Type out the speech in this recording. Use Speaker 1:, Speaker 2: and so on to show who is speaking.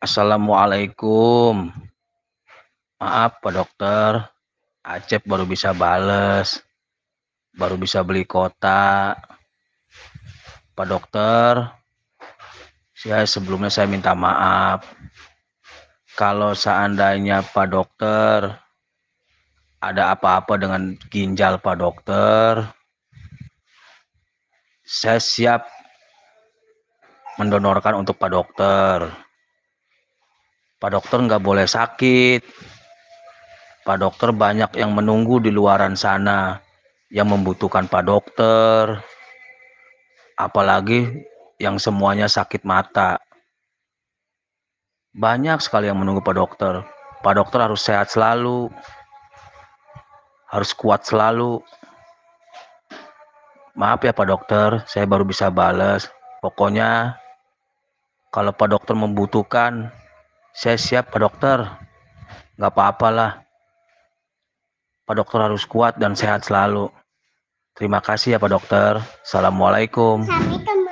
Speaker 1: Assalamualaikum. Maaf Pak Dokter, Acep baru bisa bales, baru bisa beli kota. Pak Dokter, saya sebelumnya saya minta maaf. Kalau seandainya Pak Dokter ada apa-apa dengan ginjal Pak Dokter, saya siap mendonorkan untuk Pak Dokter. Pak Dokter nggak boleh sakit. Pak Dokter banyak yang menunggu di luaran sana yang membutuhkan Pak Dokter. Apalagi yang semuanya sakit mata. Banyak sekali yang menunggu Pak Dokter. Pak Dokter harus sehat selalu. Harus kuat selalu. Maaf ya Pak Dokter, saya baru bisa balas. Pokoknya kalau Pak Dokter membutuhkan, saya siap Pak Dokter. Gak apa-apalah. Pak Dokter harus kuat dan sehat selalu. Terima kasih ya Pak Dokter. Assalamualaikum.
Speaker 2: Assalamualaikum.